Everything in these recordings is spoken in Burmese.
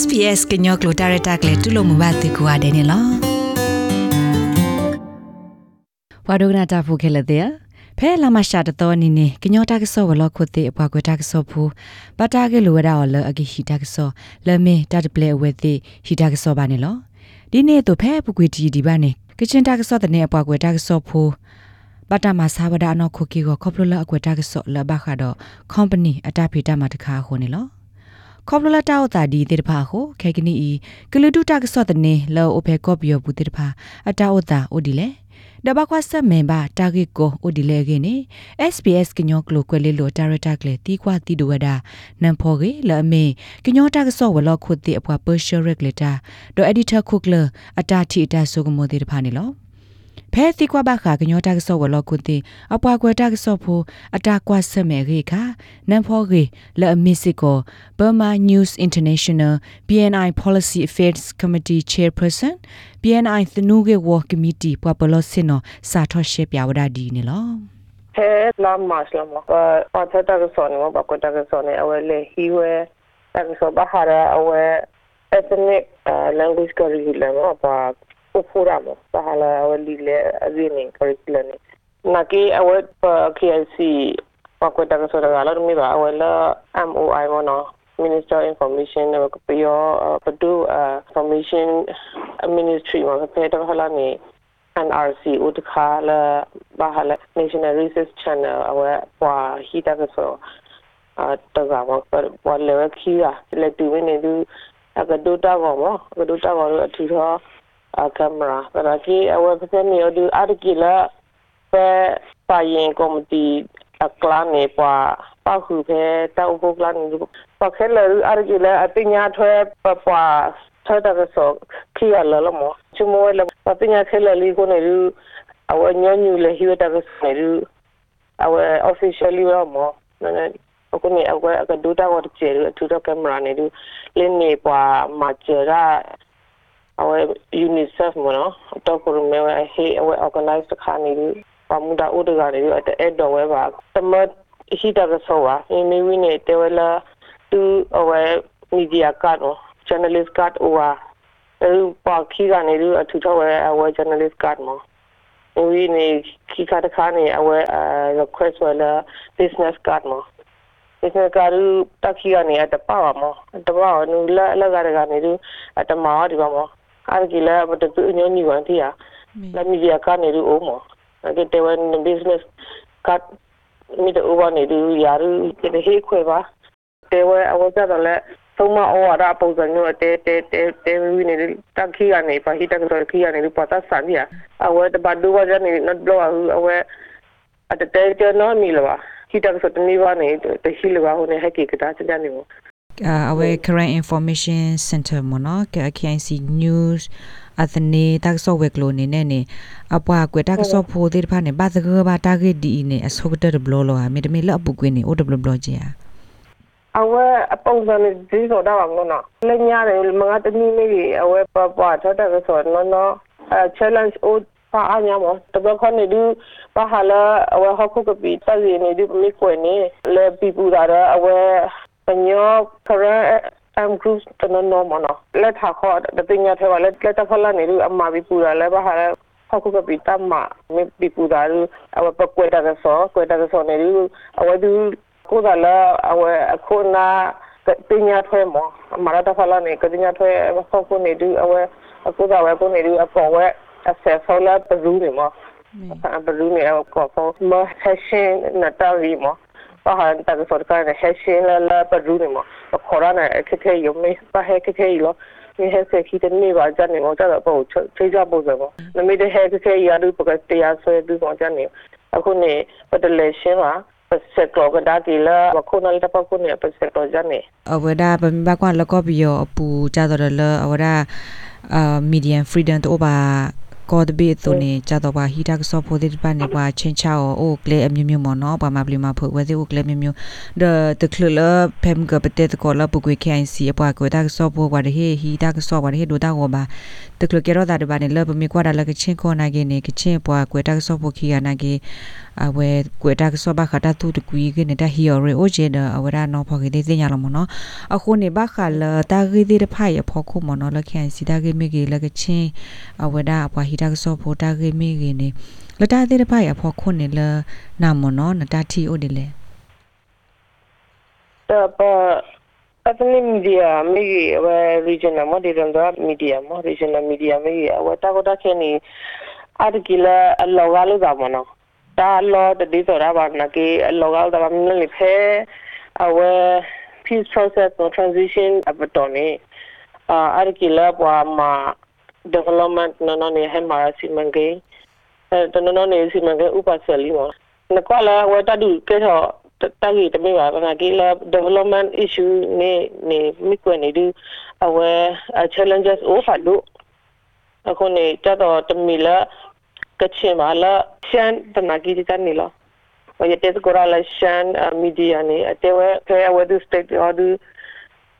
SPS ကညောကလိုတာရတာကလေတူလို့မဘာတေကွာတယ်နော်ဘာဒိုနာတာဖူခဲလက်တဲ့ဖဲလာမရှာတတော်နီနေကညောတာကဆောဝလခုတဲ့ဘွားကွတာကဆောဖူပတာကလိုဝဒါော်လအကိဟီတာကဆောလမေတာတပလေဝဲတဲ့ဟီတာကဆောပါနေလောဒီနေ့တော့ဖဲပကွေတီဒီပါနေကချင်းတာကဆောတဲ့နေဘွားကွတာကဆောဖူပတာမဆာဝဒါနောခုကီကိုခေါပလလအကွတာကဆောလဘခါတော့ company အတာဖီတာမတခါခုနေလော ခေါပလလတာအတာဒီတေတဖာကိုခေကနီဤကလူတုတာကဆော့တနေလောအိုဖေကော့ပီယိုဘူးတေတဖာအတာအတာအိုဒီလေဒဘကွာဆမင်ဘာတာဂီကိုအိုဒီလေကင်းနေ SPS ကညောကလိုကွဲလေးလိုတာရတာကလေတီကွာတီဒိုဝဒါနန်ဖော်ကေလအမေကညောတာကဆော့ဝလောခုတ်တီအပွားပရှယ်ရက်လက်တာဒိုအက်ဒီတာခုကလအတာတီအတာဆိုကမိုတေတဖာနေလော ဖဲစီကွာဘခါကညောတာကဆော့ဝလောကုတီအပွားကွယ်တာကဆော့ဖိုအတာကွာဆမဲရေခါနန်ဖောရေလဲအမီစီကို Burma News International BNI Policy Affairs Committee Chairperson BNI သနူကေဝ committee ပွားပလောစင်နောစာထောရှေပြဝဒဒီနေလော he la mas la mo pa pa ta ta so ni mo pa ko ta so ni awe le hi we ta so ba hara awe ethnic uh, language curriculum mo pa ko fura mo pa hala awe li le azini curriculum ni na ki awe pa KIC pa ko ta so da la mi ba awe la MOI mo no Minister of Information ne ko yo pa do information ministry mo pa ta hala ni NRC ဥတခါလာဘာဟာလာ National Research Channel အဝဲပွာဟီတာကဆိုအတကဘာပွာလေဝခီယာလက်တူဝင်နေသူအကဒိုတာကောမအကဒိုတာကောအထူသောကင်မရာပနာကီအဝဲပစနေအဒူအာကီလာပဲပါရင်ကောမတီ အကလာနေပွာပောက်ခုပဲတောက်ဖို့ကလာနေပခဲလအာကီလာအပညာထွဲပွာဆောတာကဆိုခီရလလမောချမောလပပညာခဲလလီကိုနေလူအဝညညူလေဟိဝတာကဆိုနေလူအဝ officially ရမောနနအခုနေအဝအကဒူတာကိုကျေလူအထူတော့ကင်မရာနေလူလင်းနေပွာမာချရာ အဝ UNICEF မနော်တော့ကိုမဲဝဟေအဝ organize ခါနေလူပမူဒါဥဒကနေလူအဲ့တော့ဝဲပါသမတ်ရှိတာကဆိုပါအင်းနေဝင်းနေတဲဝလာသူအဝ media card နော် journalist card over အဲပါခီကနေရအထူထောက်အဝ journalist card မဝီနေခီကတခါနေအဝ request ဝလာ business card မ business card တက်ခီကနေအတပါမတပါနူလာလာကရကနေရအတမာဒီပါမ အားကြီးလာဘတ်တူညညဝန်တီယာလာမီဒီယာကနေရအိုမအဲ့တဲ့ဝန် business card မိတဲ့ over နေရရရတဲ့ဟေးခွဲပါတဲဝဲအဝကြတော့လဲသုံးမဩဝါဒပုံစံမျိုးတဲတဲတဲတဲဝီနေတက်ခီကနေပါဟိတက်ဆိုခီကနေပတာဆန်ရအဝဲတဘဒူဝါဂျနေ not blow အဝဲအတတဲကျနော်မီလပါဟိတက်ဆိုတနေပါနေတရှိလပါဟိုနေဟက်ကီကတာချန်နေမို့ uh, our current information center မနော် KIC news အသနေတက်ဆော့ဝဲကလိုနေနေနေအပွားကွတက်ဆော့ဖိုးတဲ့ဖာနေဘာသကဘာတာဂက်ဒီနေအစောကတဲ့ဘလောလောဟာမေတမီလအပူကွင်းနေ OW ဘလောကြီးဟာအဝဲအပုံစံဒီဆိုတာပါမလို့နော်လက်ညာတယ်မငါတနည်းလေးအဝဲပပထတဲ့ဆိုတော့နော်အဲ challenge အိုပါအညာမတဘခနေဒီပါဟာလာအဝဲဟခုကပီတရီနေဒီမိကွနေလေပီပူတာအဝဲ ပညောခရ am group တနနော်မနော်လက်ထခေါ်တပညာထဲပါလက်လက်တဖလာနေဒီအမဘီပူတာလဲပါဟာလာဟခုကပီတမမိပီပူတာအဝဲပကွဲတာဆောကွဲတာဆောနေဒီအဝဲဒီကိုဒါလာအဝဲအခုနာပညာထွဲမမရတာဖလာနေကပညာထွဲဆောခုနေဒီအဝဲအခုဒါဝဲကိုနေဒီအပေါ်ဝဲအဆက်ဆောလာပရူးနေမအပရူးနေအကောဖောမဟရှင်နတာရီမ ပါဟန်တကစောကရဟရှင်လာလာပရူးနေမခေါ်ရနာအခက်ခဲယုံမေပါဟဲခက်ခဲလောဒီဟက်ဆက်ခီတနေပါကြနေတော့ကြတော့ပေါ့ချိတ်ကြပို့စပေါ့နမေတဲ့ဟက်ခက်ခဲရတူပကတရားဆွဲပြီးတော့ကြနေအခုနေပတလေရှင်းပါ seklo ga da ki la wa ko na ta pa ko ne pa seklo ja ne အဝဒါပမဘကွာလကောပီယောအပူကြတော့လအဝဒါအာ medium freedom တော့ပါ ကောဒဘီတုန်ကြတော့ပါဟီတက်ဆော့ဖိုဒီပါနေပါချင်းချောအိုကလေအမျိုးမျိုးမနော်ပါမပလီမဖို့ဝဲဒီအိုကလေမျိုးမျိုးဒတခလလဖမ်ကပတဲ့ကောလပုကွေခိုင်စီအပွားကိုတက်ဆော့ဖို့ဝါဒဟေဟီတက်ဆော့ဝါဒဟေဒိုတာကိုပါတကလကေရောတာတပါနေလပမီကွာဒါလကချင်းခေါ်နိုင်ကနေကချင်းပွားကိုတက်ဆော့ဖို့ခီယာနိုင်ကေအဝဲကွေတာကစောဘခတာသူတကွီကနေတဟီယောရေအိုဂျေဒအဝရနောဖော်ကေတဲ့ညာလမနော်အခုနေဘခလတာဂီဒီတဖိုင်ဖော်ခုမနော်လခန်စီတာဂီမီဂီလကချင်းအဝဒအပွားဟီတာကစောဖိုတာဂီမီဂီနေလတာတဲ့တဖိုင်အဖော်ခုနေလနာမနော်နတာတီအိုဒီလေ the but ethnic media me we regional mo de randa media mo regional media me we ta ko ta ke ni article lo ga lo da mo no ta lo de di so ra ba na ke lo ga da ba mi le phe awe peace process no transition abato ni article bwa ma development no no ni he ma si mangi eh no no ni si mangi upasali mo na kwa la we ta du ke tho တာဂီတမေပါငါကီလာ development issue နေနေမိကွနေဒီအဝဲ challenges over လို့အခုနေတတော့တမီလာကချင်ပါလားရှန်တနာကီတန်နေလားဝရတဲ့ကိုရလာရှန်မီဒီယာနေအတဲဝဲဖဲဝဲဒူစတက်အော်ဒူ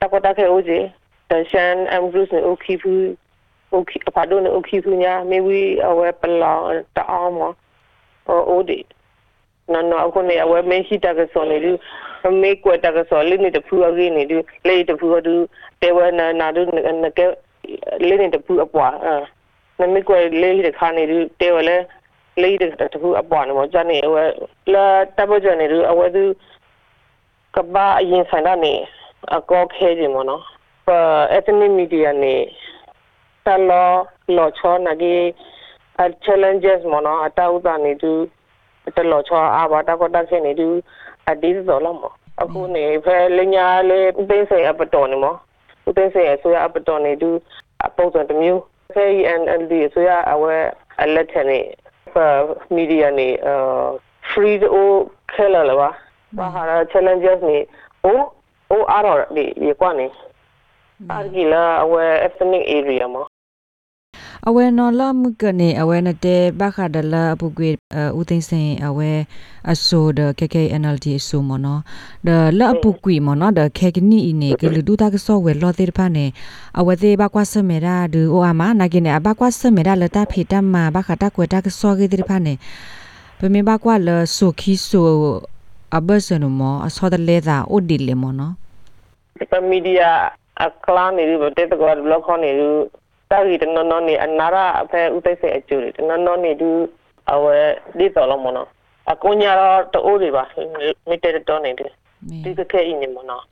တကတာခဲအိုဂျေရှန်အမ်ဂရုစ်နေအိုခီဖူ အိုခီပါဒိုနေအိုခီဖူညာမေဝီအဝဲပလောင်တအောင်မအိုဒီနော်နော်အခုနေအဝဲမရှိတကစောနေလူမေကွတကစောလေးနေတဖူအကြီးနေလူလေးတဖူတူတေဝနာနာဒုနကလေးနေတဖူအပွားအဲနမေကွလေးတခါနေလူတေဝလဲလေးတတဖူအပွားနေမကြနေအဝဲလာတပကြနေလူအဝဲသူကဘာအရင်ဆိုင်တာနေအကောခဲခြင်းမနော်ပ ethnic media နေ တလောလောချောနာကြီး challenges မနော်အတောက်တာနေသူတလောချောအာဘာတာကတာခဲနေတူအဒီဇောလမအခုနေဖဲလညာလေးသိစေအပတော်နေမဥသိစေဆိုရအပတော်နေတူအပုံစံတစ်မျိုးဖဲ NLD ဆိုရအဝဲအလက်ထနေမီဒီယာနေအာ free to ခဲလာလာပါဘာဟာ challenges နေအိုးအိုးအားတော့ဒီဒီကွာနေအာဂီလာအဝဲ ethnic area မှာ အဝဲနော်လာမှုကနေအဝဲနတဲ့ဘခဒလာအပုကွေဦးသိန်းစင်အဝဲအဆိုဒ KKNLD အဆိုမနော်ဒလာအပုကွေမနော်ဒခေကနီနေကလူဒူတာကဆောဝဲလော်သေးဖာနေအဝဲသေးဘကွာစမေရာဒူအိုအမနာကိနေအဘကွာစမေရာလတာဖေတမဘခတာကွေတာကဆောကေသေးဖာနေပမေဘကွာလဆိုခီဆိုအဘစနမအစောဒလေသာအိုဒီလေမနော်ပမီဒီယာအကလာနေဘတဲ့ကောဘလော့ခေါနေ တာဂီတနော်နော်နေအနာရအဖဲဥသိစေအကျူတနော်နော်နေဒူအဝဲဒီတော်လုံးမနော်အကုညာတော့တိုးတွေပါမိတဲ့တော်နေတယ်ဒီကခဲအင်းနေမနော်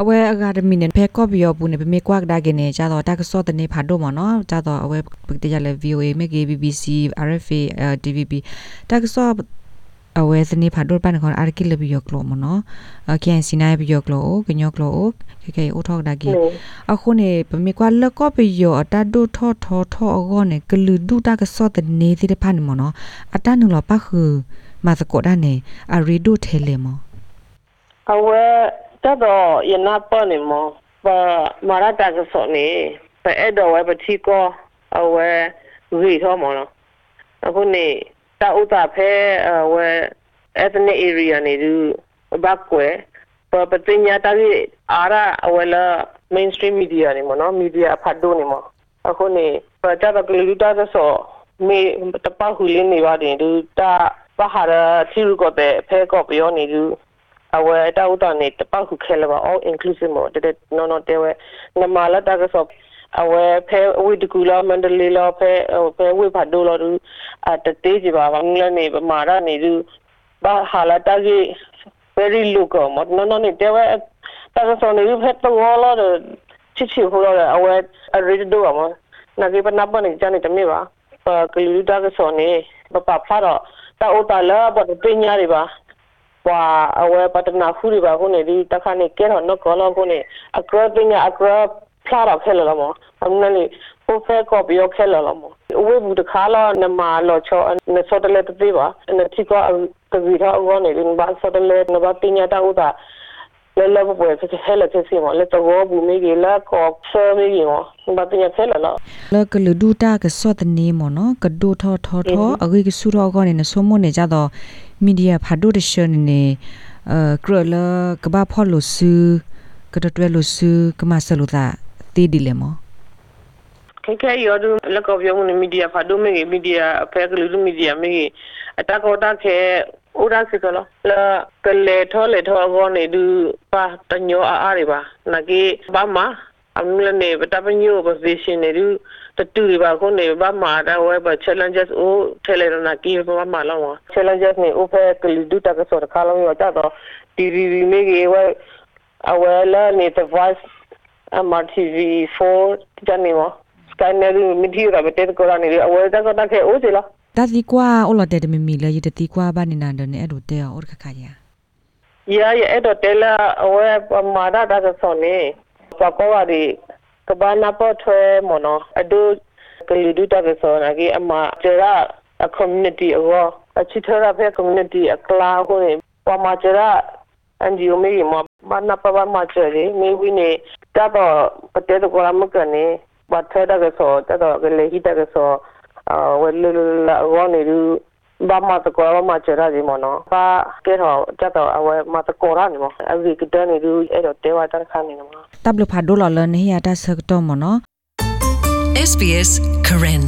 အဝဲအကာဒမီနဲ့ဖဲကော့ပီယောဘူးနေပမေကွာဒါကနေကြတော့တက်ဆော့တနေဖာဒိုမနော်ကြတော့အဝဲပကတကြလေ VOA မေ BBC RFA TVB တက်ဆော့ အဝဲစနေဖာဒိုပန်ခွန်အာကိလဘီယောကလောမနော်အကန်စီနိုင်ဘီယောကလောကညောကလောခေခေအိုထောက်ဒါကီအခုနေပမေကွာလကောဘီယောအတဒုထောထောထောအကောနေကလူဒုတာကစောတနေတဲ့ဖာနေမနော်အတနုလပခုမာစကောဒါနေအရီဒုထဲလေမအဝဲတတော့ယနာပနေမပါမာရတာကစောနေပဲအဲ့တော့ဝဲပတိကောအဝဲရီထောမနော်အခုနေ တာဥတာဖဲဝဲ ethnic area နေသူဘက်ကွယ်ပပတိညာတာကြီးအာရအဝဲလာ mainstream media နေမနော် media ဖတ်တော့နေမအခုနေပကြတာကလူတာဆိုမေတပဟူလင်းနေပါတယ်သူတာပဟာရသီရုကတဲ့ဖဲကောပြောနေသူအဝဲတာဥတာနေတပခုခဲလပါ all inclusive မတဲ့နော်နော်တဲ့ဝဲနမလာတာကဆို အဝဲဖဲဝိတကူလာမန္တလေးလာဖဲဖဲဝိဖတ်ဒိုလာသူအတတေးကြပါဘာငလနေပမာရနေသူဘာဟာလာတာကြီး very local မနော်နော်နေတဲ့ဝဲတာကဆိုနေဖက်တော့လာချစ်ချီဟိုလာအဝဲအရီဒိုအမနာကေပနာပနေကြနေတမေပါကလူတာကဆိုနေပပဖာတော့တာအိုတာလာဘတ်ပညာတွေပါပွာအဝဲပတနာဖူးတွေပါခုနေဒီတခါနေကဲတော့နော်ကောလောခုနေအကရပညာအကရ ဖလာတော့ခဲလောမအမနလေပိုဖဲကောပြောခဲလောမဝေဘူးတခါလောနမလောချောနစောတလက်တေးပါနတိကောကဗီတော့ဝနေလဘာစောတလက်နဘာပညာတာဥတာလဲလဲဘွယ်ဖြစ်ဟဲလာဖြစ်စီမလဲတော့ဘူးမိကြီးလာကောဆာမိကြီးမဘာပညာဖဲလာလောလကလူဒူတာကစောတနေမနော်ကဒိုထောထောထောအဂိကဆူရောကောနေနဆိုမနေကြတော့မီဒီယာဖာဒိုတရှနေနေအဲကရလကဘာဖော်လို့ဆူကတတွဲလို့ဆူကမဆလူတာ တီဒီလေမောခေခေရောဒူလကောပြောမှုမီဒီယာဖာဒိုမေမီဒီယာအဖဲကလူမီဒီယာမေအတကောတခဲဥရစီကလောလာကလေထောလေထောကောနေဒူပါတညောအားရပါနဂေဘာမအမလနေပတပညိုပဗေရှင်နေဒူတတူရပါကိုနေဘာမာတာဝဲပါ challenges အိုထဲလေနာကီဘာမာလော challenges နေဥဖဲကလီဒူတကဆောတခါလုံးရောကြတော့ဒီရီရီမေကြီးဝဲအဝဲလာနေ the voice MRTV4 ဂျန်နီမစကန်နယ်မီဒီယာဘတဲ့ကောရနေအဝဲတကတခဲအိုစီလားတာဒီကွာအော်လတဲ့တမမီလေရတတိကွာဘာနေနန်ဒနေအဲ့လိုတဲ့အော်ခခါရ Ya ya edo tela awe mada da ka sone pa ko wa di ka ba na po thwe mo no adu ka li du ta ka so na ki ama jera a community awo a chi thara phe community a kla ko ni pa ma jera NGO me mo ba na pa ba ma jere me wi ne ta do pa te do ko la ma ka ni ba thwe da ka so ta do ka le hi ta ka so a we le la awo ni du ဘာမတကောဘာမချရာဒီမနောဘာကဲတော့ကြတော့အဝဲမတကောရနေမအဝိကတနေလူအဲ့တော့တဲဝတာခါနေမတပ်လဖာဒိုလလနေရတာဆက်တော့မနော် SBS Karen